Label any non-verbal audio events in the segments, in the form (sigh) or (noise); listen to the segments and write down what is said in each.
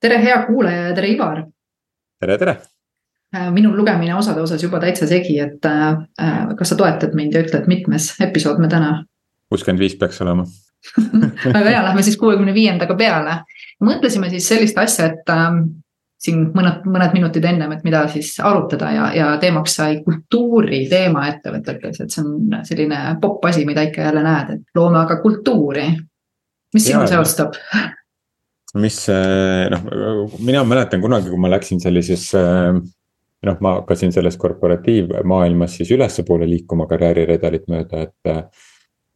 tere, hea kuulaja ja tere, Ivar. tere, tere. Äh, minul lugemine osade osas juba täitsa segi, et äh, kas sa toetad mind ja ütled, mitmes episood me täna? kuuskümmend viis peaks olema (laughs) väga hea, lähme siis kuuekümne viiendaga peale. mõtlesime siis sellist asja, et äh, siin mõned, mõned minutid ennem, et mida siis arutada ja, ja teemaks sai kultuuri teema ettevõtetes, et see on selline popp asi, mida ikka jälle näed, et loome aga kultuuri. mis sinu seostab? (laughs) mis noh, mina mäletan kunagi, kui ma läksin sellisesse noh, ma hakkasin selles korporatiivmaailmas siis ülespoole liikuma karjääriredelit mööda, et.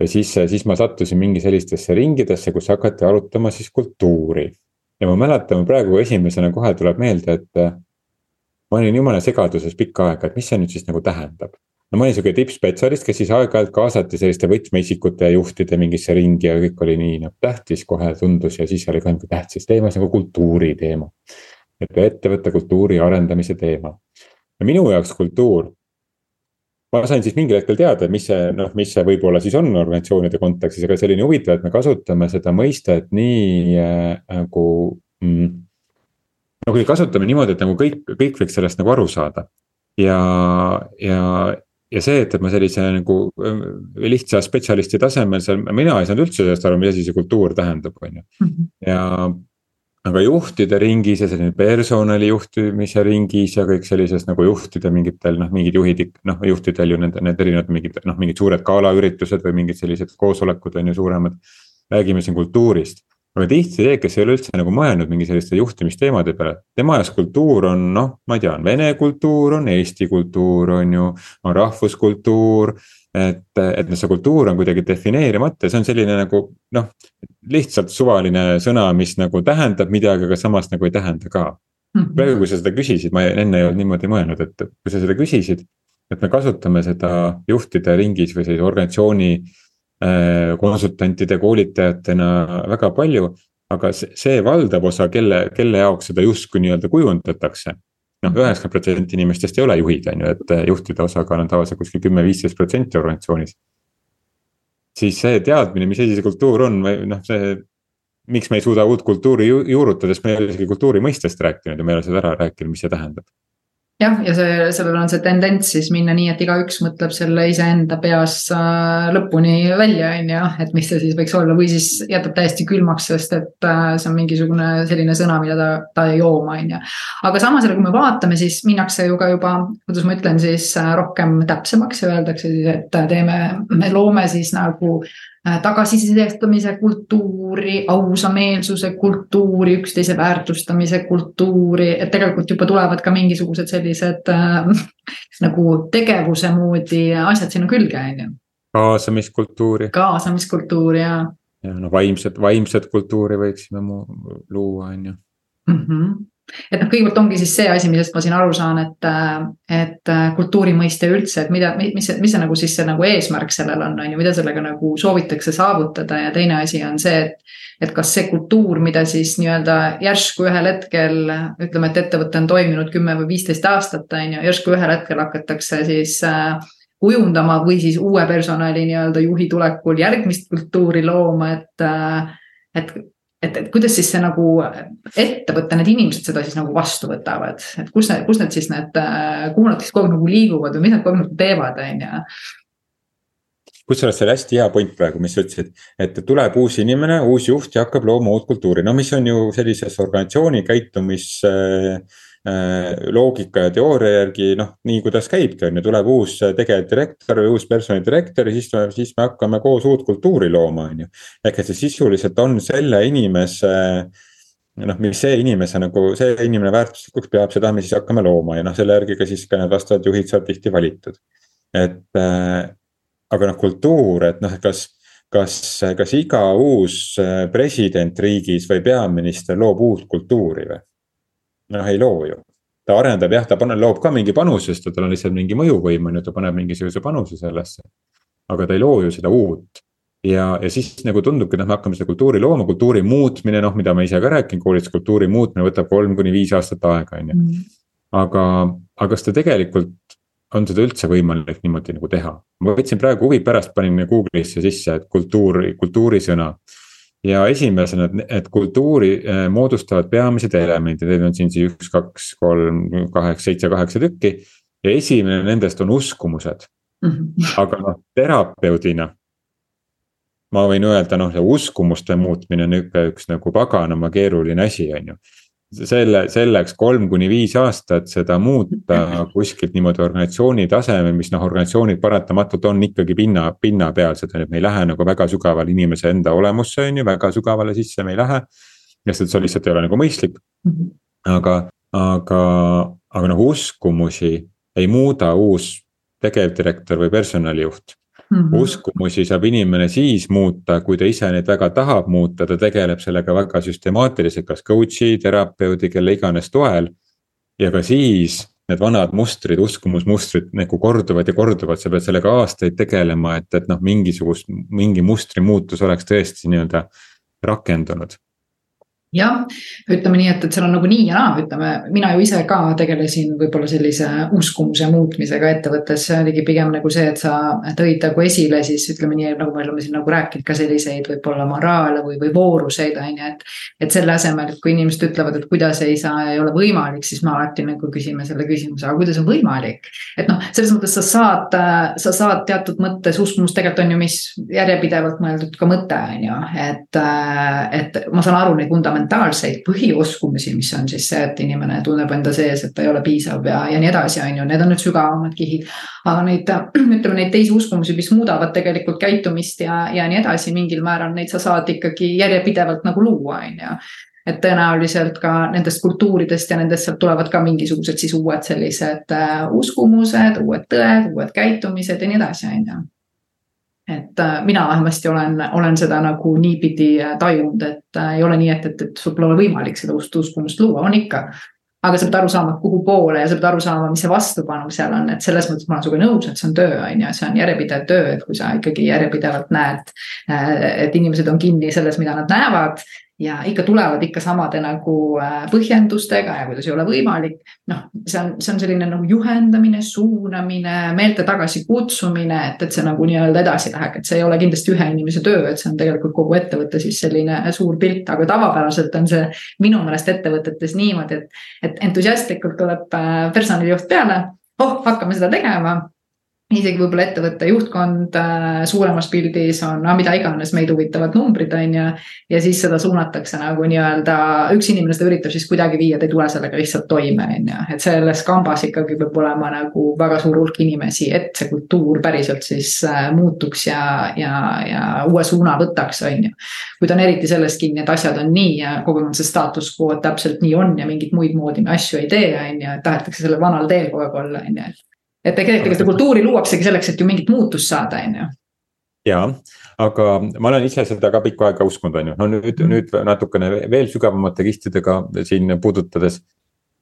ja siis, siis ma sattusin mingi sellistesse ringidesse, kus hakati arutama siis kultuuri. ja ma mäletan praegu esimesena kohe tuleb meelde, et. ma olin jumala segaduses pikka aega, et mis see nüüd siis nagu tähendab no ma olin sihuke tippspetsialist, kes siis aeg-ajalt kaasati selliste võtmeisikute ja juhtide mingisse ringi ja kõik oli nii nagu tähtis, kohe tundus ja siis oli ka nagu tähtis teema, see nagu kultuuri teema. et ettevõtte kultuuri arendamise teema. ja minu jaoks kultuur. ma sain siis mingil hetkel teada, mis see noh, mis see võib-olla siis on organisatsioonide kontekstis, aga nii huvitav, et me kasutame seda mõistet nii äh, nagu mm, no kui kasutame niimoodi, et nagu kõik, kõik võiks sellest nagu aru saada. ja, ja, ja see, et, et ma sellise nagu lihtsa spetsialisti tasemel seal, mina ei saanud üldse sellest aru, mis asi see kultuur tähendab, on ju. Mhm. ja aga juhtide ringis ja selline personali juhtimise ringis ja kõik sellises nagu juhtide mingitel noh, mingid juhid, noh juhtidel ju nende, need erinevad mingid noh, mingid suured galaüritused või mingid sellised koosolekud on ju suuremad. räägime siin kultuurist aga tihti see, kes ei ole üldse nagu mõelnud mingi selliste juhtimisteemade peale, tema jaoks kultuur on noh, ma ei tea, on vene kultuur, on eesti kultuur, on ju, on rahvuskultuur. et, et noh, see kultuur on kuidagi defineerimata ja see on selline nagu noh, lihtsalt suvaline sõna, mis nagu tähendab midagi, aga samas nagu ei tähenda ka. Mhm. praegu, kui sa seda küsisid, ma enne ei olnud niimoodi mõelnud, et kui sa seda küsisid, et me kasutame seda juhtide ringis või sellise organisatsiooni konsultantide, koolitajatena väga palju. aga see, valdav osa, kelle, kelle jaoks seda justkui nii-öelda kujundatakse. noh, üheksakümmend protsenti inimestest ei ole juhid, on ju, et äh, juhtide osakaal on tavaliselt kuskil kümme, viisteist protsenti organisatsioonis. siis see teadmine, mis see kultuur on või noh, see miks me ei suuda uut kultuuri ju juurutada, sest me ei ole isegi kultuuri mõistest rääkinud ja me ei ole seda ära rääkinud, mis see tähendab jah, ja see, sellel on see tendents siis minna nii, et igaüks mõtleb selle iseenda peas äh, lõpuni välja, on ju, et mis see siis võiks olla või siis jätab täiesti külmaks, sest et äh, see on mingisugune selline sõna, mida ta, ta ei jooma, on ju. aga samas jälle, kui me vaatame, siis minnakse ju ka juba, kuidas ma ütlen siis äh, rohkem täpsemaks ja öeldakse siis, et teeme, me loome siis nagu Äh, tagasisidestamise kultuuri, ausameelsuse kultuuri, üksteise väärtustamise kultuuri, et tegelikult juba tulevad ka mingisugused sellised äh, (laughs) nagu tegevuse moodi asjad sinna külge, on ju. kaasamiskultuuri. kaasamiskultuuri ja. ja no vaimset, vaimset kultuuri võiksime luua, on ju. -hmm et noh, kõigepealt ongi siis see asi, millest ma siin aru saan, et, et kultuuri mõiste üldse, et mida, mis mis see nagu siis see nagu eesmärk sellel on, on ju, mida sellega nagu soovitakse saavutada ja teine asi on see, et. et kas see kultuur, mida siis nii-öelda järsku ühel hetkel ütleme, et ettevõte on toiminud kümme või viisteist aastat, on ju, järsku ühel hetkel hakatakse siis äh, kujundama või siis uue personali nii-öelda juhi tulekul järgmist kultuuri looma, et äh, et et, et kuidas siis see nagu ettevõte, need inimesed seda siis nagu vastu võtavad, et kus need, kus need siis need, kuhu nad siis kogu aeg nagu liiguvad või mis nad kogu aeg nagu teevad, on ju kusjuures see oli hästi hea point praegu, mis sa ütlesid, et tuleb uus inimene, uus juht ja hakkab looma uut kultuuri, no mis on ju sellises organisatsiooni käitumis äh, Äh, loogika ja teooria järgi noh, nii kuidas käibki, on ju, tuleb uus tegevdirektor või uus personalidirektor ja siis, siis me hakkame koos uut kultuuri looma, on ju. ehk et see sisuliselt on selle inimese noh, mis see inimese nagu, see inimene väärtuslikuks peab, seda me siis hakkame looma ja noh, selle järgi ka siis ka need vastavad juhid saavad tihti valitud. et äh, aga noh, kultuur, et noh, kas kas, kas iga uus president riigis või peaminister loob uut kultuuri või? Noh, ei loo ju. ta arendab jah, ta paneb, loob ka mingi panuse, sest tal on lihtsalt mingi mõjuvõim on ju, ta paneb mingisuguse panuse sellesse. aga ta ei loo ju seda uut. ja, ja siis nagu tundubki, et noh, me hakkame seda kultuuri looma, kultuuri muutmine, noh, mida ma ise ka räägin koolis, kultuuri muutmine võtab kolm kuni viis aastat aega, on ju. Mm. aga, aga kas ta tegelikult on seda üldse võimalik niimoodi nagu teha? ma võtsin praegu huvi pärast, panin Google'isse sisse, et kultuur, kultuurisõna ja esimesena, et, kultuuri äh, moodustavad peamised elemendid, neid on siin siis üks, kaks, kolm, kaheksa, seitse, kaheksa tükki. ja esimene nendest on uskumused mm. -hmm. aga noh, terapeudina. ma võin öelda, noh, see uskumuste muutmine on ikka üks nagu paganama keeruline asi, on ju selle, selleks kolm kuni viis aastat seda muuta (laughs) kuskilt niimoodi organisatsiooni tasemel, mis noh, organisatsioonid paratamatult on ikkagi pinna, pinnapealsed, on ju, et me ei lähe nagu väga sügavale inimese enda olemusse, on ju, väga sügavale sisse me ei lähe. sest et see lihtsalt ei ole nagu mõistlik. aga, aga, aga noh, uskumusi ei muuda uus tegevdirektor või personalijuht Mm -hmm. uskumusi saab inimene siis muuta, kui ta ise neid väga tahab muuta, ta tegeleb sellega väga süstemaatiliselt, kas coach'i, terapeudi, kelle iganes toel. ja ka siis need vanad mustrid, uskumusmustrid nagu korduvad ja korduvad, sa pead sellega aastaid tegelema, et, et noh, mingisugust, mingi mustri muutus oleks tõesti nii-öelda rakendunud jah, ütleme nii, et, et seal on nagu nii ja naa, ütleme, mina ju ise ka tegelesin võib-olla sellise uskumuse muutmisega ettevõttes, see oligi pigem nagu see, et sa tõid nagu esile siis ütleme nii, nagu me oleme siin nagu rääkinud ka selliseid võib-olla moraale või, või vooruseid on ju, et. et selle asemel, et kui inimesed ütlevad, et kuidas ei saa ei ole võimalik, siis me alati nagu küsime selle küsimuse, aga kuidas on võimalik. et noh, selles mõttes sa saad, sa saad teatud mõttes, uskumus tegelikult on ju, mis järjepidevalt mõeldud ka mõte on ju, et, et ma saan aru neid vundamente fundamentaalseid põhioskumusi, mis on siis see, et inimene tunneb enda sees, et ta ei ole piisav ja, ja nii edasi, on ju, need on nüüd sügavamad kihid. aga neid, (clears throat) ütleme neid teisi uskumusi, mis muudavad tegelikult käitumist ja, ja nii edasi, mingil määral neid sa saad ikkagi järjepidevalt nagu luua, on ju. Et tõenäoliselt ka nendest kultuuridest ja nendest sealt tulevad ka mingisugused siis uued sellised äh, uskumused, uued tõed, uued käitumised ja nii edasi, on ju et äh, mina vähemasti olen, olen seda nagu niipidi äh, tajunud, et äh, ei ole nii, et, et, et sul pole võimalik seda ust uskumust luua, on ikka. aga sa pead aru saama, kuhu poole ja sa pead aru saama, mis see vastupanu seal on, et selles mõttes ma olen sinuga nõus, et see on töö, on ju, see on järjepidev töö, et kui sa ikkagi järjepidevalt näed. et inimesed on kinni selles, mida nad näevad ja ikka tulevad ikka samade nagu äh, põhjendustega ja kuidas ei ole võimalik. noh, see on, see on selline nagu juhendamine, suunamine, meelte tagasikutsumine, et, et see nagu nii-öelda edasi läheks, et see ei ole kindlasti ühe inimese töö, et see on tegelikult kogu ettevõtte siis selline suur pilt, aga tavapäraselt on see minu meelest ettevõtetes niimoodi, et, et entusiastlikult tuleb äh, personalijuht peale. oh, hakkame seda tegema isegi võib-olla ettevõtte juhtkond äh, suuremas pildis on no,, mida iganes meid huvitavad numbrid, on ju. ja siis seda suunatakse nagu nii-öelda, üks inimene seda üritab siis kuidagi viia, ta ei tule sellega lihtsalt toime, on ju. et selles kambas ikkagi peab olema nagu väga suur hulk inimesi, et see kultuur päriselt siis äh, muutuks ja, ja, ja uue suuna võtaks, on ju. kuid on eriti selles kinni, et asjad on nii ja kogu aeg on see status quo, et täpselt nii on ja mingeid muid moodi asju ei tee, on ju, et tahetakse sellel vanal teel kogu aeg olla, on ju, et et tegelikult seda kultuuri luuaksegi selleks, et ju mingit muutust saada, on ju ja, aga ma olen ise seda ka pikka aega uskunud, on ju, no nüüd mm., nüüd natukene veel sügavamate kistidega siin puudutades.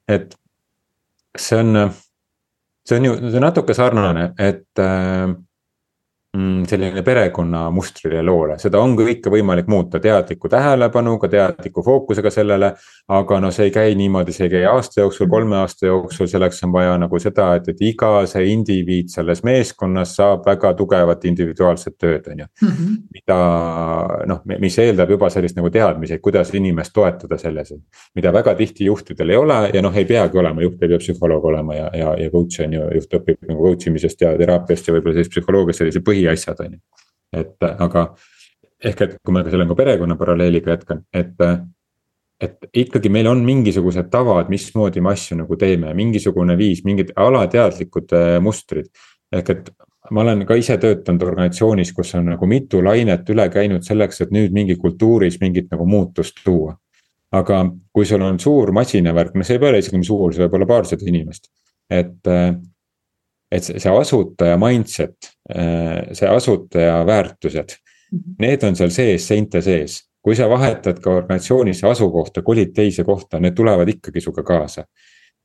et see on, see on ju, see on natuke sarnane, et äh, Mm, selline perekonna mustrile loole, seda on kõike võimalik muuta teadliku tähelepanuga, teadliku fookusega sellele. aga no see ei käi niimoodi, see ei käi aasta jooksul, kolme aasta jooksul, selleks on vaja nagu seda, et, et iga see indiviid selles meeskonnas saab väga tugevat individuaalset tööd, on ju. Mhm. mida noh, mis eeldab juba sellist nagu teadmisi, et kuidas inimest toetada selles, mida väga tihti juhtidel ei ole ja noh, ei peagi olema, juht ei pea psühholoog olema ja, ja, ja coach on ju, juht õpib nagu coach imisest ja teraapiast ja võib-olla sellist psühholoogiast sellise põhi põhiasjad, on ju. et aga ehk et kui ma ka selle nagu perekonna paralleeliga jätkan, et. et ikkagi meil on mingisugused tavad, mismoodi me asju nagu teeme, mingisugune viis, mingid alateadlikud äh, mustrid. ehk et ma olen ka ise töötanud organisatsioonis, kus on nagu mitu lainet üle käinud selleks, et nüüd mingi kultuuris mingit nagu muutust tuua. aga kui sul on suur masinavärk, no see ei ole isegi nii suur, see võib olla paarsada inimest. et äh, et see, asutaja mindset, äh, see asutaja väärtused, mhm. need on seal sees, seinte sees. kui sa vahetad ka organisatsioonis asukohta, kolid teise kohta, need tulevad ikkagi sinuga kaasa.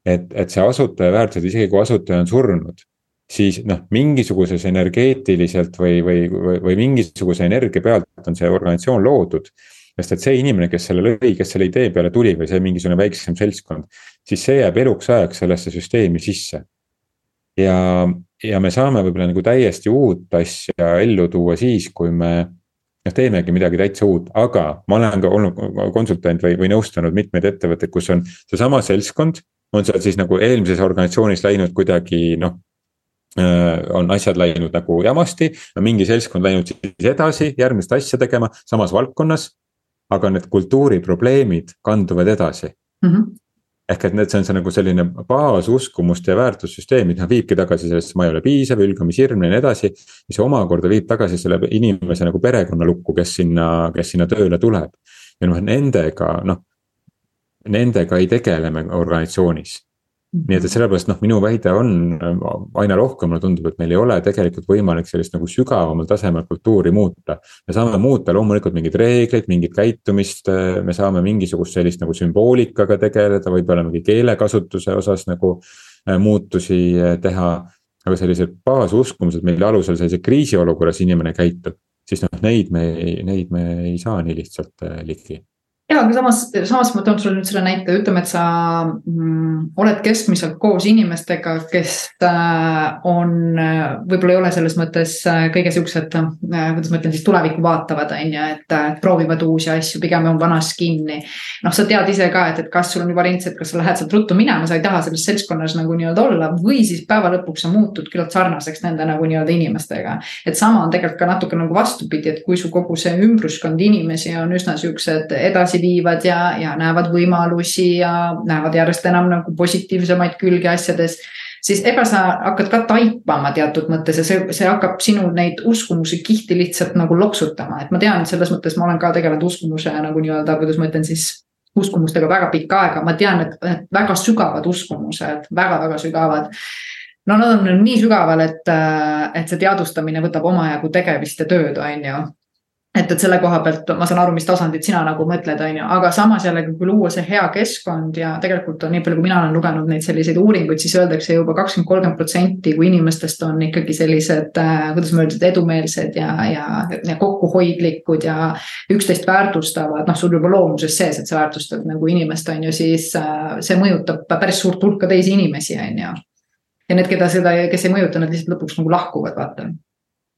et, et see asutaja väärtused, isegi kui asutaja on surnud, siis noh, mingisuguses energeetiliselt või, või, või, või mingisuguse energia pealt on see organisatsioon loodud sest et see inimene, kes selle lõi, kes selle idee peale tuli või see mingisugune väiksem seltskond, siis see jääb eluks ajaks sellesse süsteemi sisse ja, ja me saame võib-olla nagu täiesti uut asja ellu tuua siis, kui me noh, teemegi midagi täitsa uut, aga ma olen ka olnud konsultant või, või nõustanud mitmeid ettevõtteid, kus on seesama seltskond. on seal siis nagu eelmises organisatsioonis läinud kuidagi noh Äh, on asjad läinud nagu jamasti, mingi seltskond läinud siis edasi järgmist asja tegema samas valdkonnas. aga need kultuuriprobleemid kanduvad edasi mm. -hmm. Ehk et need, see on see nagu selline baasuskumuste ja väärtussüsteem, mida viibki tagasi sellesse, ma ei ole piisav, hülgamisirm ja nii edasi. mis omakorda viib tagasi selle inimese nagu perekonnalukku, kes sinna, kes sinna tööle tuleb. ja noh, nendega noh, nendega ei tegele me organisatsioonis nii et, et sellepärast noh, minu väide on aina rohkem mulle tundub, et meil ei ole tegelikult võimalik sellist nagu sügavamal tasemel kultuuri muuta. me saame muuta loomulikult mingeid reegleid, mingit käitumist, me saame mingisugust sellist nagu sümboolikaga tegeleda, võib-olla mingi keelekasutuse osas nagu äh, muutusi äh, teha. aga sellised baasuskumused, mille alusel sellises kriisiolukorras inimene käitub, siis noh, neid me, neid me ei saa nii lihtsalt äh, ligi ja, aga samas, samas ma toon sulle nüüd selle näite, ütleme, et sa mm, oled keskmiselt koos inimestega, kes äh, on äh,, võib-olla ei ole selles mõttes äh, kõige siuksed äh,, kuidas ma ütlen siis tulevikku vaatavad, on ju, et äh, proovivad uusi asju, pigem on vanas kinni. noh, sa tead ise ka, et, et kas sul on juba rints, et kas sa lähed sealt ruttu minema, sa ei taha selles seltskonnas nagu nii-öelda olla või siis päeva lõpuks sa muutud küllalt sarnaseks nende nagu nii-öelda inimestega. et sama on tegelikult ka natuke nagu vastupidi, et kui su kogu see ümbruskond inimesi on üsna siuksed edasi edasiviivad ja, ja näevad võimalusi ja näevad järjest enam nagu positiivsemaid külgi asjades siis ega sa hakkad ka taipama teatud mõttes ja see, see hakkab sinu neid uskumusi kihti lihtsalt nagu loksutama, et ma tean, selles mõttes ma olen ka tegelenud uskumuse nagu nii-öelda, kuidas ma ütlen siis uskumustega väga pikka aega, ma tean, et väga sügavad uskumused väga,, väga-väga sügavad. no nad on nii sügaval, et, et see teadvustamine võtab omajagu tegemist ja tööd, on ju et, et selle koha pealt ma saan aru, mis tasandit sina nagu mõtled, on ju, aga samas jällegi, kui luua see hea keskkond ja tegelikult on nii palju, kui mina olen lugenud neid selliseid uuringuid, siis öeldakse juba kakskümmend, kolmkümmend protsenti, kui inimestest on ikkagi sellised äh,, kuidas ma ütlen, edumeelsed ja, ja, ja kokkuhoidlikud ja üksteist väärtustavad, noh, sul juba loomuses sees, et sa väärtustad nagu inimest, on ju, siis äh, see mõjutab päris suurt hulka teisi inimesi, on ju. ja need, keda seda, kes ei mõjuta, nad lihtsalt lõpuks nagu lahkuvad, vaata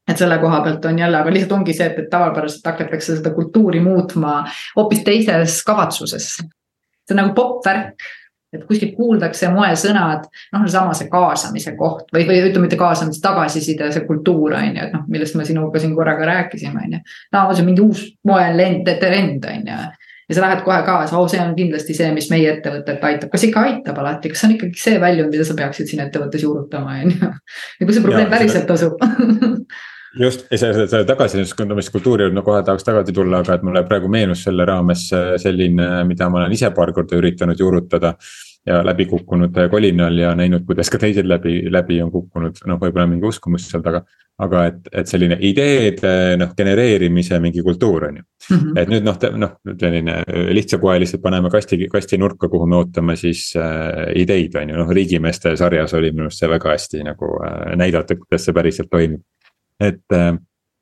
et selle koha pealt on jälle, aga lihtsalt ongi see, et, et tavapäraselt hakatakse seda kultuuri muutma hoopis teises kavatsuses. see on nagu popp värk, et kuskilt kuuldakse moesõnad, noh, seesama see kaasamise koht või, või ütleme, mitte kaasamise, tagasiside, see kultuur on ju, et noh, millest me sinuga siin korra ka rääkisime, on ju. no see on mingi uus moelend, trend on ju ja sa lähed kohe kaasa, oo, see on kindlasti see, mis meie ettevõtet aitab, kas ikka aitab alati, kas see on ikkagi see väljund, mida sa peaksid siin ettevõttes juurutama, on ju. ja kui see probleem päriselt asub (laughs) just, ja selle, selle tagasisõndumiskultuuri juurde no kohe tahaks tagasi tulla, aga et mulle praegu meenus selle raames äh, selline, mida ma olen ise paar korda üritanud juurutada. ja läbi kukkunud kolinal ja näinud, kuidas ka teised läbi, läbi on kukkunud, noh, võib-olla mingi uskumus seal taga. aga et, et selline ideede noh, genereerimise mingi kultuur on ju mm. -hmm. et nüüd noh, noh selline lihtsakoeliselt paneme kasti, kasti nurka, kuhu me ootame siis äh, ideid, on ju, noh riigimeeste sarjas oli minu arust see väga hästi nagu äh, näidata, kuidas see päriselt toimib et äh,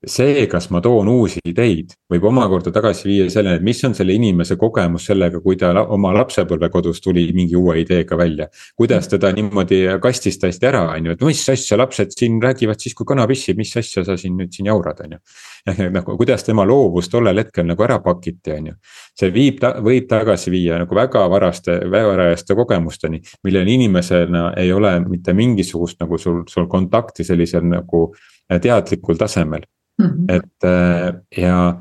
see, kas ma toon uusi ideid, võib omakorda tagasi viia selleni, et mis on selle inimese kogemus sellega, kui ta oma lapsepõlvekodus tuli mingi uue ideega välja. kuidas teda niimoodi kastist hästi ära, on ju, et mis asja lapsed siin räägivad siis, kui kana pissib, mis asja sa siin nüüd siin jaurad, on ju. ehk nagu kuidas tema loovus tollel hetkel nagu ära pakiti, on ju. see viib, võib tagasi viia nagu väga varaste, varajaste kogemusteni, millel inimesena ei ole mitte mingisugust nagu sul, sul kontakti sellisel nagu teadlikul tasemel mm. -hmm. et äh, ja,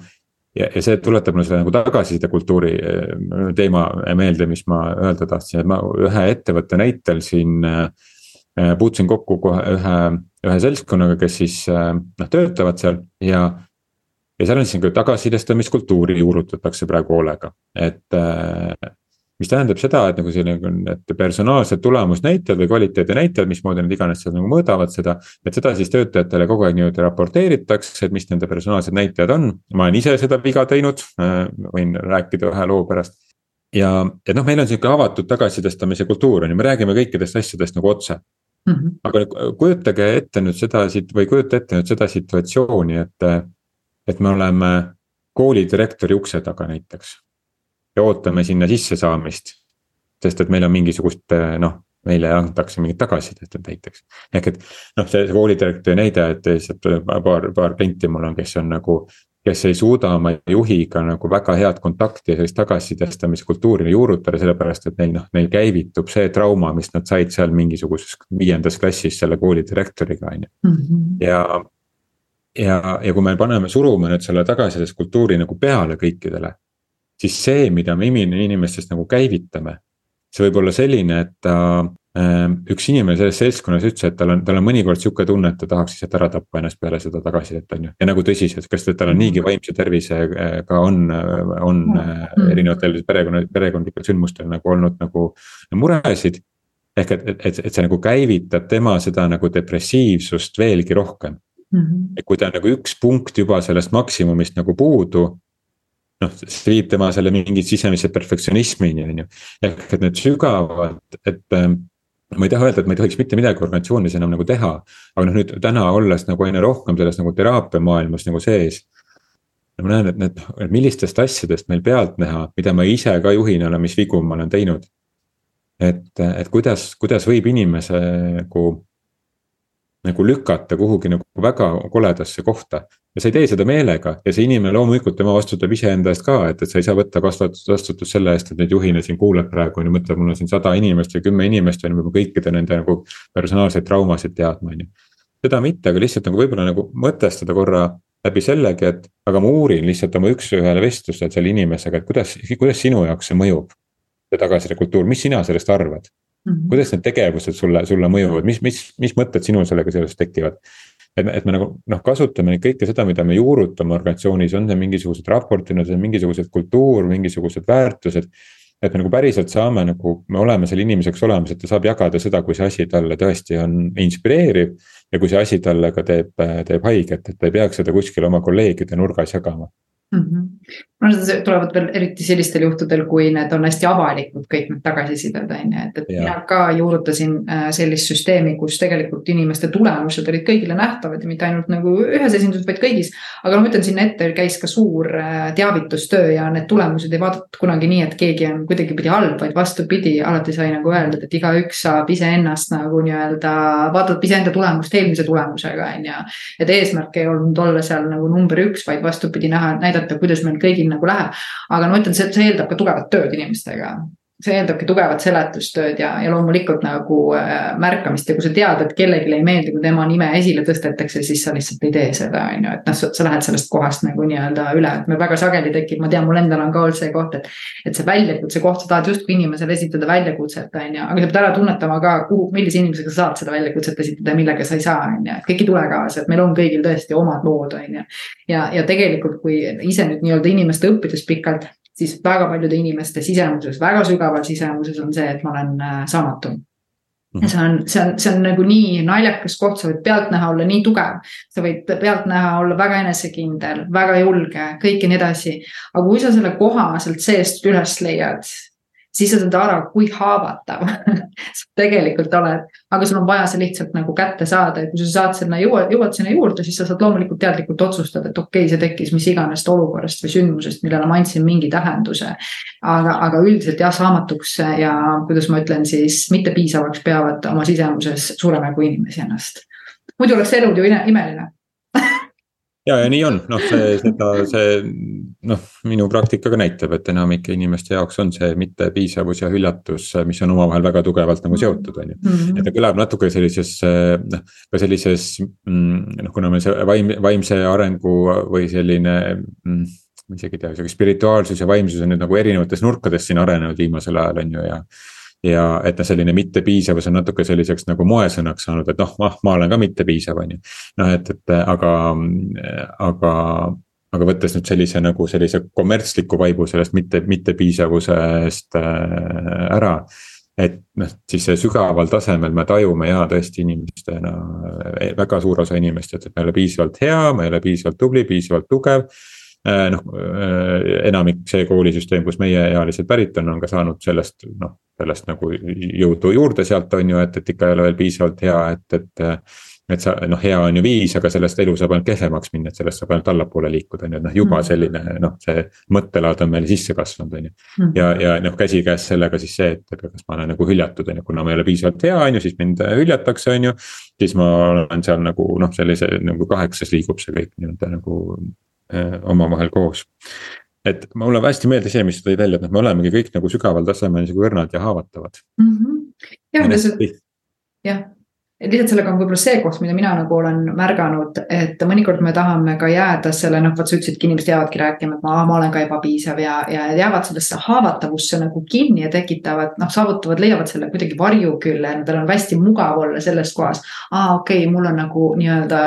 ja, ja see tuletab mulle selle nagu tagasisidekultuuri äh, teema meelde, mis ma öelda tahtsin, et ma ühe ettevõtte näitel siin äh, puutusin kokku kohe ühe, ühe seltskonnaga, kes siis noh, töötavad seal ja ja seal on siis nagu tagasisidestamiskultuuri juurutatakse praegu hoolega, et mis tähendab seda, et nagu selline, et personaalsed tulemusnäitajad või kvaliteedinäitajad, mismoodi nad iganes seal nagu mõõdavad seda. et seda siis töötajatele kogu aeg niimoodi raporteeritakse, et mis nende personaalsed näitajad on, ma olen ise seda viga teinud, äh, võin rääkida ühe loo pärast. ja, et noh, meil on sihuke avatud tagasisidestamise kultuur on ju, me räägime kõikidest asjadest nagu otse mm. -hmm. aga kujutage ette nüüd seda siit või kujuta ette nüüd seda situatsiooni, et, et me oleme koolidirektori ukse taga näiteks ja ootame sinna sissesaamist. sest et meil on mingisugust noh, meile antakse mingit tagasisidet näiteks. ehk et noh, see koolidirektori näide, et lihtsalt paar, paar klienti mul on, kes on nagu kes ei suuda oma juhiga nagu väga head kontakti ja sellist tagasisidestamise kultuuri juurutada, sellepärast et neil noh, neil käivitub see trauma, mis nad said seal mingisuguses viiendas klassis selle kooli direktoriga, on ju. Mhm. ja, ja, ja kui me paneme, surume nüüd selle tagasisideskultuuri nagu peale kõikidele. Siis see, mida me inimestest nagu käivitame, see võib olla selline, et ta Ehm, üks inimene selles seltskonnas ütles, et tal on, tal on mõnikord sihuke tunne, et ta tahaks lihtsalt ära tappa ennast peale seda tagasisidet, on ju. ja nagu tõsiselt, kas tal on niigi vaimse tervisega on, on mm. erinevatel perekonna, perekondlikel sündmustel nagu olnud nagu muresid. ehk et, et, et, et see nagu käivitab tema seda nagu depressiivsust veelgi rohkem mm. -hmm. et kui ta on nagu üks punkt juba sellest maksimumist nagu puudu noh, see viib tema selle mingi sisemise perfektsionismini, on ju. ehk et need sügavad, et ma ei taha öelda, et ma ei tohiks mitte midagi organisatsioonis enam nagu teha. aga noh, nüüd täna olles nagu aina rohkem selles nagu teraapia maailmas nagu sees. ma näen, et need, millistest asjadest meil pealtnäha, mida ma ise ka juhina olen, mis vigu ma olen teinud. et, et kuidas, kuidas võib inimese nagu nagu lükata kuhugi nagu väga koledasse kohta. ja sa ei tee seda meelega ja see inimene loomulikult, tema vastutab iseenda eest ka, et, et sa ei saa võtta vastutust, selle eest, et nüüd juhina siin kuulad praegu on ju, mõtled, mul on siin sada inimest või kümme inimest on ju, ma pean kõikide nende nagu personaalseid traumasid teadma, on ju. seda mitte, aga lihtsalt nagu võib-olla nagu mõtestada korra läbi sellegi, et aga ma uurin lihtsalt oma üks-ühele vestlusel selle inimesega, et kuidas, kuidas sinu jaoks see mõjub. see tagasiside kultuur, mis sina sellest arvad? -hmm. kuidas need tegevused sulle, sulle mõjuvad, mis, mis, mis mõtted sinul sellega seoses tekivad? et, et me nagu noh, kasutame kõike seda, mida me juurutame organisatsioonis, on see mingisugused raportid, on see mingisugused kultuur, mingisugused väärtused. et me nagu päriselt saame nagu, me oleme selle inimeseks olemas, et ta saab jagada seda, kui see asi talle tõesti on inspireeriv. ja kui see asi talle ka teeb, teeb haiget, et ta ei peaks seda kuskil oma kolleegide nurgas jagama mm. -hmm no need tulevad veel eriti sellistel juhtudel, kui need on hästi avalikud, kõik need tagasisided on ju, et, et ja. mina ka juurutasin äh, sellist süsteemi, kus tegelikult inimeste tulemused olid kõigile nähtavad ja mitte ainult nagu ühes esinduses, vaid kõigis. aga no ma ütlen, sinna ette käis ka suur äh, teavitustöö ja need tulemused ei vaadatud kunagi nii, et keegi on kuidagipidi halb, vaid vastupidi, alati sai nagu öeldud, et igaüks saab iseennast nagu nii-öelda, vaatab iseenda tulemust eelmise tulemusega, on ju. et eesmärk ei olnud olla seal nagu number üks, vaid vastupidi näha, näidata, kuidas meil kõigil nagu läheb. aga ma ütlen, see, see eeldab ka tugevat tööd inimestega see eeldabki tugevat seletustööd ja, ja loomulikult nagu äh, märkamist ja kui sa tead, et kellelegi ei meeldi, kui tema nime esile tõstetakse, siis sa lihtsalt ei tee seda, on ju, et noh, sa lähed sellest kohast nagu nii-öelda üle, et meil väga sageli tekib, ma tean, mul endal on ka olnud see koht, et. et see väljakutse koht, sa tahad justkui inimesele esitada väljakutset, on ju, aga sa pead ära tunnetama ka, kuhu, millise inimesega sa saad seda väljakutset esitada ja millega sa ei saa, on ju, et kõik ei tule kaasa, et meil on kõigil tõesti omad lood, on ju. ja, ja tegelikult, kui ise nüüd nii-öelda inimeste õppides pikalt siis väga paljude inimeste sisemuses, väga sügaval sisemuses on see, et ma olen äh, saamatu. ja mhm. see on, see on, see on nagu nii naljakas koht, sa võid pealtnäha olla nii tugev. sa võid pealtnäha olla väga enesekindel, väga julge, kõik ja nii edasi. aga kui sa selle koha sealt seest üles leiad, siis sa saad aru, kui haavatav (laughs) sa tegelikult oled. aga sul on vaja see lihtsalt nagu kätte saada ja kui sa saad sinna, jõuad, jõuad sinna juurde, siis sa saad loomulikult teadlikult otsustada, et okei okay,, see tekkis mis iganes olukorrast või sündmusest, millele ma andsin mingi tähenduse. aga, aga üldiselt jah, saamatuks ja kuidas ma ütlen siis mittepiisavaks peavad oma sisemuses suurema kui inimesi ennast. muidu oleks elu ju imeline ja, ja nii on, noh, see, seda, see noh, minu praktika ka näitab, et enamike inimeste jaoks on see mittepiisavus ja hüljatus, mis on omavahel väga tugevalt nagu seotud, on ju. Mhm. et ta kõlab natuke sellises noh, ka sellises mm, noh, kuna meil see vaim, vaimse arengu või selline mm, ma isegi ei tea, sihuke spirituaalsus ja vaimsus on nüüd nagu erinevates nurkades siin arenenud viimasel ajal, on ju, ja ja et noh, selline mittepiisavus on natuke selliseks nagu moesõnaks saanud, et noh, ma, ma olen ka mittepiisav, on ju. noh, et, et aga, aga, aga võttes nüüd sellise nagu sellise kommertsliku vaibu sellest mitte, mittepiisavusest äh, ära. et noh, siis sügaval tasemel me tajume ja tõesti inimestena, väga suur osa inimestest, et me ei ole piisavalt hea, me ei ole piisavalt tubli, piisavalt tugev äh, noh, äh, enamik see koolisüsteem, kus meie ealised pärit on, on ka saanud sellest noh, sellest nagu jõudu juurde sealt on ju, et, et ikka ei ole veel piisavalt hea, et, et. et sa noh, hea on ju viis, aga sellest elu saab ainult kehvemaks minna, et sellest saab ainult allapoole liikuda, on ju, et noh, juba mm. selline noh, see mõttelaad on meil sisse kasvanud, on ju. Mm. ja, ja noh, käsikäes sellega siis see, et kas ma olen nagu hüljatud, on ju, kuna ma ei ole piisavalt hea, on ju, siis mind hüljatakse, on ju. siis ma olen seal nagu noh, sellise nagu kaheksas liigub see kõik nii-öelda nagu omavahel koos. et mulle hästi meeldis see, mis sa tõid välja, et noh, me olemegi kõik nagu sügaval tasemel nagu õrnad ja haavatavad mm. -hmm. jah, jah et lihtsalt sellega on võib-olla see koht, mida mina nagu olen märganud, et mõnikord me tahame ka jääda selle, noh, vot sa ütlesidki, inimesed jäävadki rääkima, et ma, ma olen ka ebapiisav ja, ja jäävad sellesse haavatavusse nagu kinni ja tekitavad, noh, saavutavad, leiavad selle kuidagi varjukülle, nendel on hästi mugav olla selles kohas. aa, okei okay,, mul on nagu nii-öelda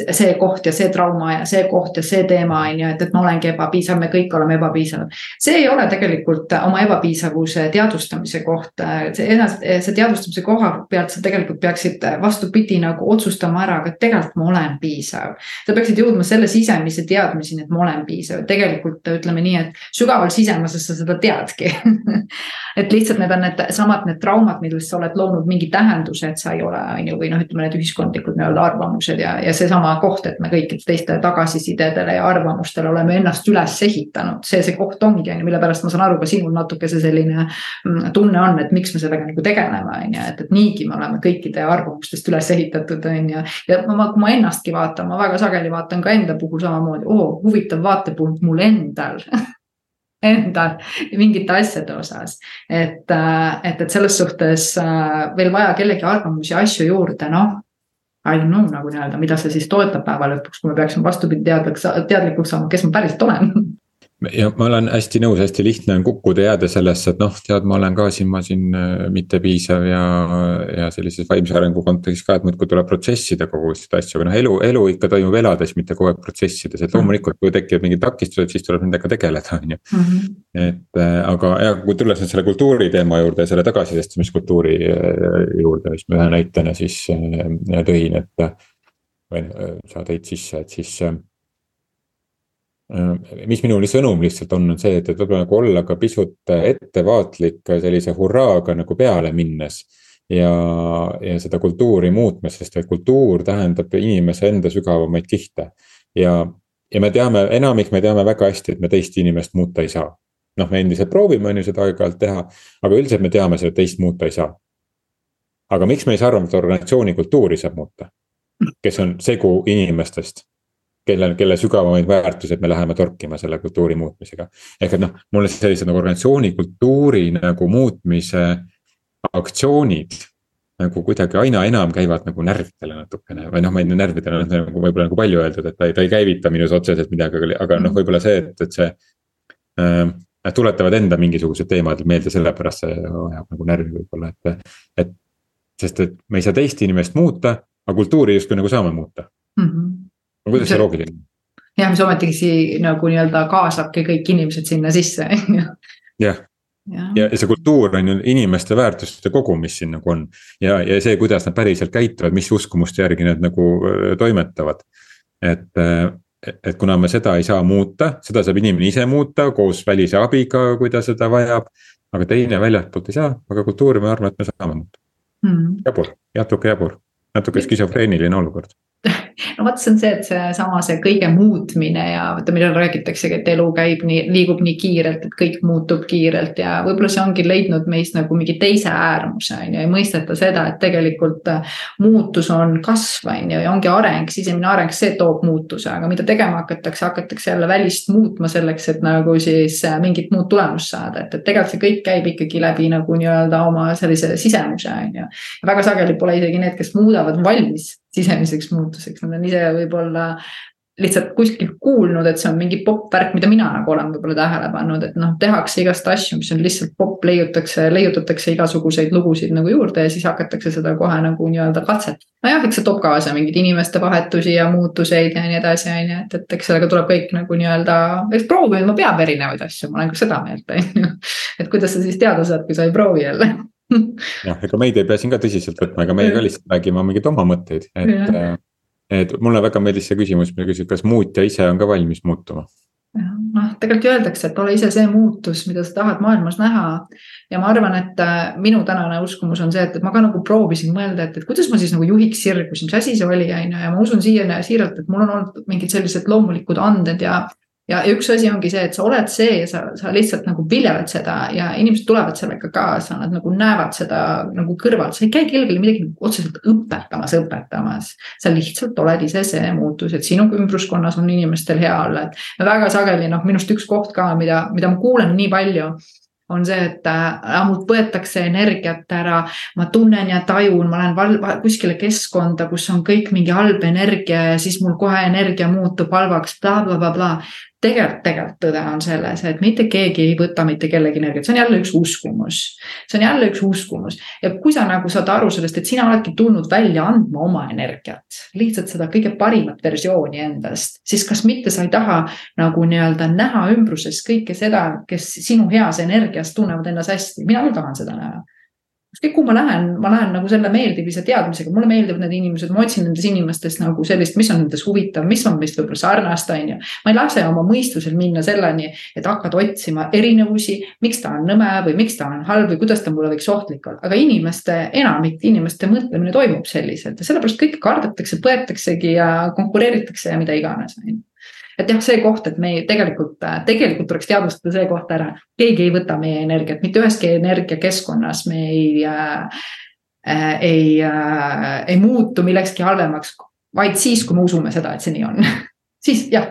see koht ja see trauma ja see koht ja see teema on ju, et, et ma olengi ebapiisav, me kõik oleme ebapiisavad. see ei ole tegelikult oma ebapiisavuse teadvustamise koht, see see teadvustamise koha pealt sa tegelikult peaksid vastupidi nagu otsustama ära, aga tegelikult ma olen piisav. sa peaksid jõudma selle sisemise teadmiseni, et ma olen piisav, tegelikult ütleme nii, et sügaval sisemuses sa seda teadki (laughs) et lihtsalt need on need samad need traumad, millest sa oled loonud mingi tähenduse, et sa ei ole, on ju, või noh, ütleme need ühiskondlikud nii-öelda arvamused ja, ja seesama koht, et me kõikide teiste tagasisidedele ja arvamustele oleme ennast üles ehitanud. see, see koht ongi, on ju, mille pärast ma saan aru, ka sinul natuke see selline mm, tunne on, et miks me sellega nagu tegeleme, on ju, et, et niigi me oleme kõikide arvamustest üles ehitatud, on ju. ja ma, kui ma ennastki vaatan, ma väga sageli vaatan ka enda puhul samamoodi, oo, huvitav vaatepunkt mul endal (laughs) endal mingite asjade osas. et, äh, et, et selles suhtes äh, veel vaja kellegi arvamusi, asju juurde, noh. I don't know nagu nii-öelda, mida see siis toetab päeva lõpuks, kui me peaksime vastupidi teadlikuks, teadlikuks saama, kes ma päriselt olen (laughs) ja ma olen hästi nõus, hästi lihtne on kukkuda, jääda sellesse, et noh, tead, ma olen ka siin, ma siin äh, mitte piisav ja. ja sellises vaimse arengu kontekstis ka, et muudkui tuleb protsessida kogu seda asja, aga noh, elu, elu ikka toimub elades, mitte kogu aeg protsessides, et loomulikult, kui tekivad mingid takistused, siis tuleb nendega tegeleda, on ju. Mhm. et äh, aga ja kui tulles nüüd selle kultuuri teema juurde ja selle tagasisestamiskultuuri äh, juurde, mis ma ühe näitena siis tõin, et. või sa tõid sisse, et siis mis minu sõnum lihtsalt on, on see, et, et võib-olla nagu olla ka pisut ettevaatlik sellise hurraaga nagu peale minnes. ja, ja seda kultuuri muutmas, sest et kultuur tähendab inimese enda sügavamaid kihte. ja, ja me teame, enamik me teame väga hästi, et me teist inimest muuta ei saa. noh, me endiselt proovime, on ju seda aeg-ajalt teha, aga üldiselt me teame, seda teist muuta ei saa. aga miks me ei saa arvata, et organisatsiooni kultuuri saab muuta? kes on segu inimestest kellel, kelle sügavamaid väärtuseid me läheme torkima selle kultuuri muutmisega. ehk et noh, mulle sellised nagu organisatsiooni kultuuri nagu muutmise aktsioonid nagu kuidagi aina enam käivad nagu närvidele natukene või noh, ma ei tea, närvidele on nagu võib-olla nagu palju öeldud, et ta ei, ta ei käivita minus otseselt midagi, aga, aga noh, võib-olla see, et, et see äh,. Nad tuletavad enda mingisugused teemad meelde, sellepärast see ajab nagu närvi võib-olla, et, et. sest et me ei saa teist inimest muuta, aga kultuuri justkui nagu saame muuta mm. -hmm kuidas see loogiline on? jah, mis ometigi nagu nii-öelda kaasabki kõik inimesed sinna sisse, (laughs) on ju. jah, ja, ja see kultuur on ju inimeste väärtuste kogum, mis siin nagu on. ja, ja see, kuidas nad päriselt käituvad, mis uskumuste järgi nad nagu toimetavad. et, et kuna me seda ei saa muuta, seda saab inimene ise muuta koos välise abiga, kui ta seda vajab. aga teine väljastpoolt ei saa, aga kultuuri ma arvan, et me saame muuta mm.. jabur, natuke jabur, natuke skisofreeniline olukord no vot, see on see, et seesama, see kõige muutmine ja vaata, millal räägitaksegi, et elu käib nii, liigub nii kiirelt, et kõik muutub kiirelt ja võib-olla see ongi leidnud meist nagu mingi teise äärmuse on ju, ei mõisteta seda, et tegelikult äh, muutus on kasv on ju ja ongi areng, sisemine areng, see toob muutuse, aga mida tegema hakatakse, hakatakse jälle välist muutma selleks, et nagu siis äh, mingit muud tulemust saada, et, et tegelikult see kõik käib ikkagi läbi nagu nii-öelda oma sellise sisemuse on ju. väga sageli pole isegi need, kes muudavad valmis sisemiseks muutuseks, nad on ise võib-olla lihtsalt kuskilt kuulnud, et see on mingi popp värk, mida mina nagu olen võib-olla tähele pannud, et noh, tehakse igast asju, mis on lihtsalt popp, leiutatakse, leiutatakse igasuguseid lugusid nagu juurde ja siis hakatakse seda kohe nagu nii-öelda katset. nojah, eks see toob kaasa mingeid inimeste vahetusi ja muutuseid ja nii edasi, on ju, et, et eks sellega tuleb kõik nagu nii-öelda, eks proovima peab erinevaid asju, ma olen ka seda meelt, on ju. (laughs) et kuidas sa siis teada saad, kui sa ei proovi jälle jah, (laughs) ega meid ei pea siin ka tõsiselt võtma, ega meie ka lihtsalt räägime mingeid oma mõtteid, et. Äh, et mulle väga meeldis see küsimus, mida küsid, kas muutja ise on ka valmis muutuma? noh, tegelikult öeldakse, et ole ise see muutus, mida sa tahad maailmas näha. ja ma arvan, et äh, minu tänane uskumus on see, et, et ma ka nagu proovisin mõelda, et, et kuidas ma siis nagu juhiks sirgusi, mis asi see oli, on ju, ja ma usun siiani siiralt, et mul on olnud mingid sellised loomulikud anded ja ja üks asi ongi see, et sa oled see ja sa, sa lihtsalt nagu viljeled seda ja inimesed tulevad sellega kaasa, nad nagu näevad seda nagu kõrvalt, sa ei käi kellelegi midagi otseselt õpetamas, õpetamas. sa lihtsalt oled ise see muutus, et sinu ümbruskonnas on inimestel hea olla, et väga sageli noh, minust üks koht ka, mida, mida ma kuulen nii palju on see, et äh, mult võetakse energiat ära, ma tunnen ja tajun, ma lähen val, kuskile keskkonda, kus on kõik mingi halb energia ja siis mul kohe energia muutub halvaks bla, blablabla tegelikult, tegelikult tõde on selles, et mitte keegi ei võta mitte kellegi energiat, see on jälle üks uskumus. see on jälle üks uskumus. Ja kui sa nagu saad aru sellest, et sina oledki tulnud välja andma oma energiat, lihtsalt seda kõige parimat versiooni endast, siis kas mitte sa ei taha nagu nii-öelda näha ümbruses kõike seda, kes sinu heas energias tunnevad ennast hästi, mina küll tahan seda näha ükskõik kuhu ma lähen, ma lähen nagu selle meeldivuse teadmisega, mulle meeldivad need inimesed, ma otsin nendes inimestes nagu sellist, mis on nendes huvitav, mis on meist võib-olla sarnast, on ju. ma ei lase oma mõistusel minna selleni, et hakkad otsima erinevusi, miks ta on nõme või miks ta on halb või kuidas ta mulle võiks ohtlik olla, aga inimeste, enamik inimeste mõtlemine toimub selliselt. Ja sellepärast kõike kardetakse, põetaksegi ja konkureeritakse ja mida iganes, on ju et jah, see koht, et me tegelikult, tegelikult tuleks teadvustada see koht ära, keegi ei võta meie energiat, mitte üheski energiakeskkonnas me ei äh,, ei äh,, ei muutu millekski halvemaks, vaid siis, kui me usume seda, et see nii on. (laughs) Siis jah,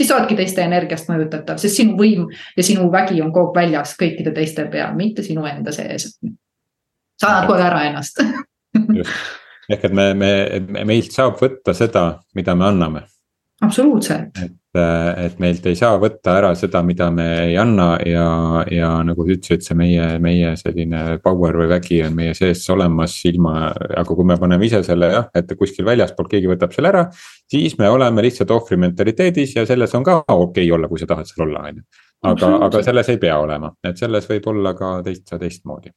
siis sa oledki teiste energiast mõjutatav, sest sinu võim ja sinu vägi on kogu aeg väljas kõikide teiste peal, mitte sinu enda sees. sa annad kohe ära ennast. (laughs) Ehk et me, me, meilt saab võtta seda, mida me anname absoluutselt. et, äh, et meilt ei saa võtta ära seda, mida me ei anna ja, ja nagu sa ütlesid, see meie, meie selline power või vägi on meie sees olemas ilma, aga kui me paneme ise selle jah, et kuskil väljaspool keegi võtab selle ära. siis me oleme lihtsalt ohvri mentaliteedis ja selles on ka okei okay olla, kui sa tahad seal olla, on ju. aga, aga selles ei pea olema, et selles võib olla ka teist, teistmoodi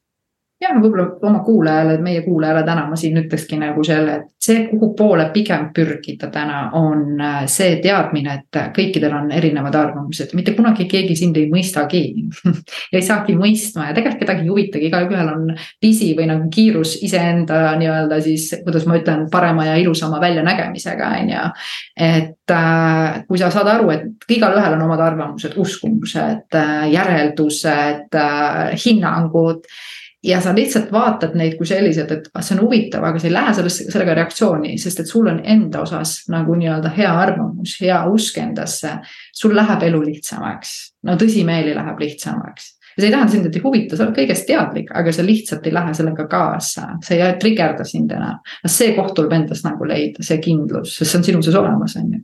jah, võib-olla oma kuulajale, meie kuulajale täna ma siin ütlekski nagu selle, et see, kuhu poole pigem pürgida täna on äh, see teadmine, et kõikidel on erinevad arvamused, mitte kunagi keegi sind ei mõistagi (laughs) ja ei saagi mõistma ja tegelikult kedagi ei huvitagi, igalühel on pisi või nagu kiirus iseenda nii-öelda siis, kuidas ma ütlen, parema ja ilusama väljanägemisega, on ju. et äh, kui sa saad aru, et igalühel on omad arvamused, uskumused, äh, järeldused, hinnangud ja sa lihtsalt vaatad neid kui sellised, et ah, see on huvitav, aga sa ei lähe sellesse, sellega reaktsiooni, sest et sul on enda osas nagu nii-öelda hea arvamus, hea usk endasse. sul läheb elu lihtsamaks, no tõsimeeli läheb lihtsamaks ja see ei tähenda sind, et ei huvita, sa oled kõigest teadlik, aga sa lihtsalt ei lähe sellega kaasa, see ei trigerda sind enam. see koht tuleb endas nagu leida, see kindlus, sest see on sinu sees olemas, on ju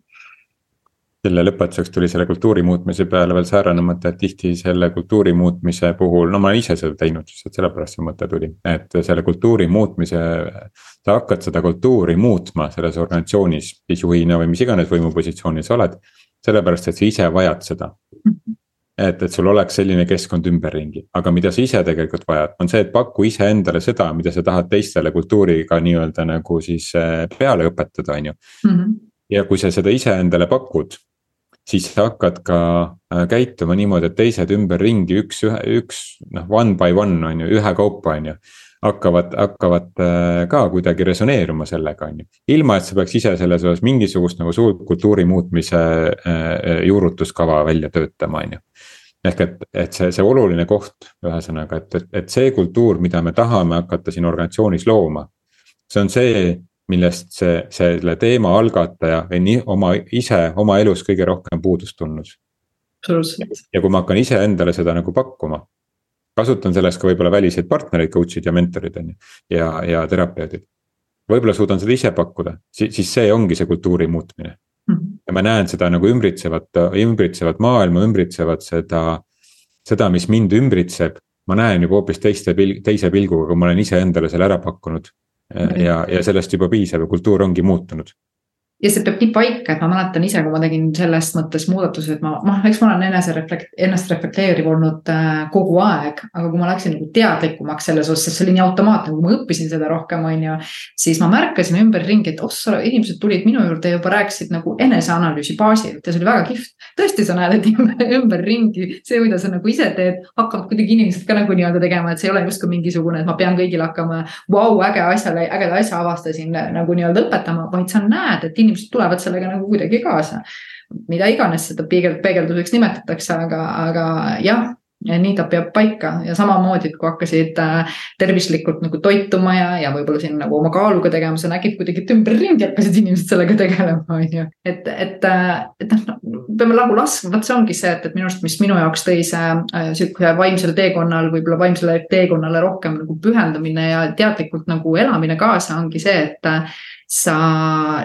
selle lõpetuseks tuli selle kultuuri muutmise peale veel säärane mõte, et tihti selle kultuuri muutmise puhul, no ma olen ise seda teinud, et sellepärast see mõte tuli, et selle kultuuri muutmise. sa hakkad seda kultuuri muutma selles organisatsioonis, siis juhina või mis iganes võimupositsioonis sa oled. sellepärast, et sa ise vajad seda. et, et sul oleks selline keskkond ümberringi, aga mida sa ise tegelikult vajad, on see, et paku iseendale seda, mida sa tahad teistele kultuuriga nii-öelda nagu siis eh, peale õpetada, on ju. Mhm. ja kui sa seda iseendale pakud siis sa hakkad ka äh, käituma niimoodi, et teised ümberringi üks, ühe, üks noh, one by one on ju, ühekaupa on ju. hakkavad, hakkavad äh, ka kuidagi resoneeruma sellega, on ju. ilma, et sa peaks ise selles osas mingisugust nagu suurt kultuuri muutmise äh, juurutuskava välja töötama, on ju ehk et, et see, see oluline koht, ühesõnaga, et, et, et see kultuur, mida me tahame hakata siin organisatsioonis looma. see on see, millest see, selle teema algataja on oma ise oma elus kõige rohkem puudust tundnud. ja kui ma hakkan iseendale seda nagu pakkuma. kasutan selleks ka võib-olla väliseid partnereid, coach'id ja mentorid on ju, ja, ja terapeudid. võib-olla suudan seda ise pakkuda, siis, siis see ongi see kultuuri muutmine mm. -hmm. ja ma näen seda nagu ümbritsevat, ümbritsevat maailma, ümbritsevat seda, seda, mis mind ümbritseb ma näen juba hoopis teiste pil-, teise pilguga, kui ma olen iseendale selle ära pakkunud ja, ja sellest juba piisab ja kultuur ongi muutunud ja see peab nii paika, et ma mäletan ise, kui ma tegin selles mõttes muudatuse, et ma, noh, eks ma olen enese reflekt-, ennast reflekteeriv olnud äh, kogu aeg. aga kui ma läksin nagu teadlikumaks selles osas, see oli nii automaatne, kui ma õppisin seda rohkem, on ju. siis ma märkasin ümberringi, et ossa, inimesed tulid minu juurde ja juba rääkisid nagu eneseanalüüsi baasilt ja see oli väga kihvt. tõesti, sa näed, et ümberringi see, mida sa nagu ise teed, hakkavad kuidagi inimesed ka nagu nii-öelda tegema, et see ei ole justkui mingisugune, et ma pean kõigile hakkama, vau, äge asjale, ägeda asja avastasin nagu nii-öelda õpetama, vaid sa näed, et inimesed tulevad sellega nagu kuidagi kaasa. mida iganes seda peegel, peegelduseks nimetatakse, aga, aga jah ja nii ta peab paika. Ja samamoodi, et kui hakkasid äh, tervislikult nagu toituma ja, ja võib-olla siin nagu oma kaaluga tegema, sa nägid kuidagi, et ümberringi hakkasid inimesed sellega (laughs) tegelema, on ju. et, et, äh, et noh, peame nagu laskma, vot see ongi see, et, et minu arust, mis minu jaoks tõi see äh, sihuke vaimsel teekonnal, võib-olla vaimsele teekonnale rohkem nagu pühendumine ja teadlikult nagu elamine kaasa, ongi see, et äh, sa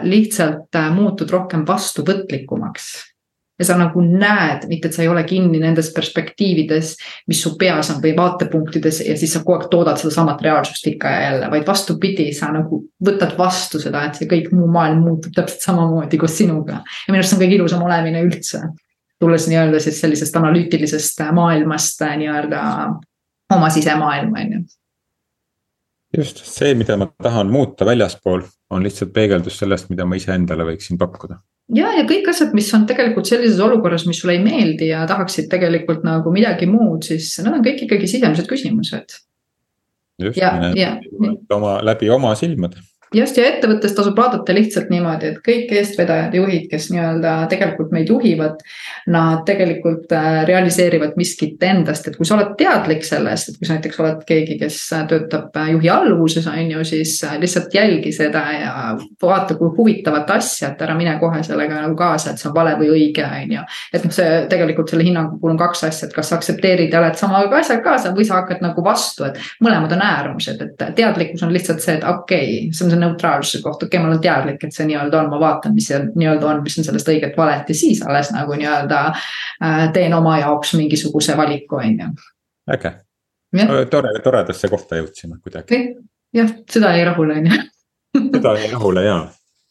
lihtsalt muutud rohkem vastuvõtlikumaks ja sa nagu näed, mitte et sa ei ole kinni nendes perspektiivides, mis su peas on või vaatepunktides ja siis sa kogu aeg toodad sedasamat reaalsust ikka ja jälle, vaid vastupidi, sa nagu võtad vastu seda, et see kõik muu maailm muutub täpselt samamoodi koos sinuga. ja minu arust see on kõige ilusam olemine üldse. tulles nii-öelda siis sellisest analüütilisest maailmast nii-öelda oma sisemaailma, on ju just see, mida ma tahan muuta väljaspool, on lihtsalt peegeldus sellest, mida ma iseendale võiksin pakkuda ja, ja kõik asjad, mis on tegelikult sellises olukorras, mis sulle ei meeldi ja tahaksid tegelikult nagu midagi muud, siis need on kõik ikkagi sisemised küsimused. just, oma, läbi oma silmade just ja ettevõttes tasub vaadata lihtsalt niimoodi, et kõik eestvedajad, juhid, kes nii-öelda tegelikult meid juhivad. Nad tegelikult äh, realiseerivad miskit endast, et kui sa oled teadlik sellest, et kui sa näiteks oled keegi, kes töötab äh, juhi alluvuses, on ju, siis äh, lihtsalt jälgi seda ja vaata, kui huvitavat asja, et ära mine kohe sellega nagu kaasa, et see on vale või õige, on ju. et noh, see tegelikult selle hinnangu puhul on kaks asja, et kas sa aktsepteerid ja oled sama asjaga kaasa või sa hakkad nagu vastu, et mõlemad on äärmused, et teadlikkus on lihtsalt see, et okei okay,, see on neutraalsuse kohta, okei okay,, ma olen teadlik, et see nii-öelda on, ma vaatan, mis see nii-öelda on, mis on sellest õiget valet ja siis alles nagu nii-öelda äh, teen oma jaoks mingisuguse valiku, on ju. äge, tore, toredasse kohta jõudsime kuidagi. jah, süda jäi rahule, on ju. süda jäi rahule ja,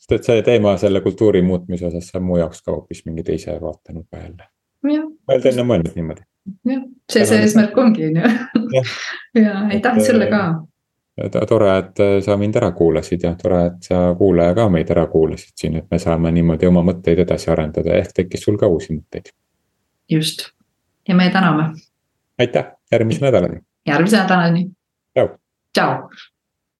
sest et see teema selle kultuuri muutmise osas, on mu jaoks ka hoopis mingi teise vaatenurga jälle. ma ei olnud enne mõelnud niimoodi. jah, see, see eesmärk ongi, on ju. ja aitäh sulle ka tore, et äh, sa mind ära kuulasid ja tore, et sa kuulaja ka meid ära kuulasid siin, et me saame niimoodi oma mõtteid edasi arendada, ehk tekkis sul ka uusi mõtteid. just ja me täname. aitäh, järgmise nädalani. järgmise nädalani. tšau. tšau.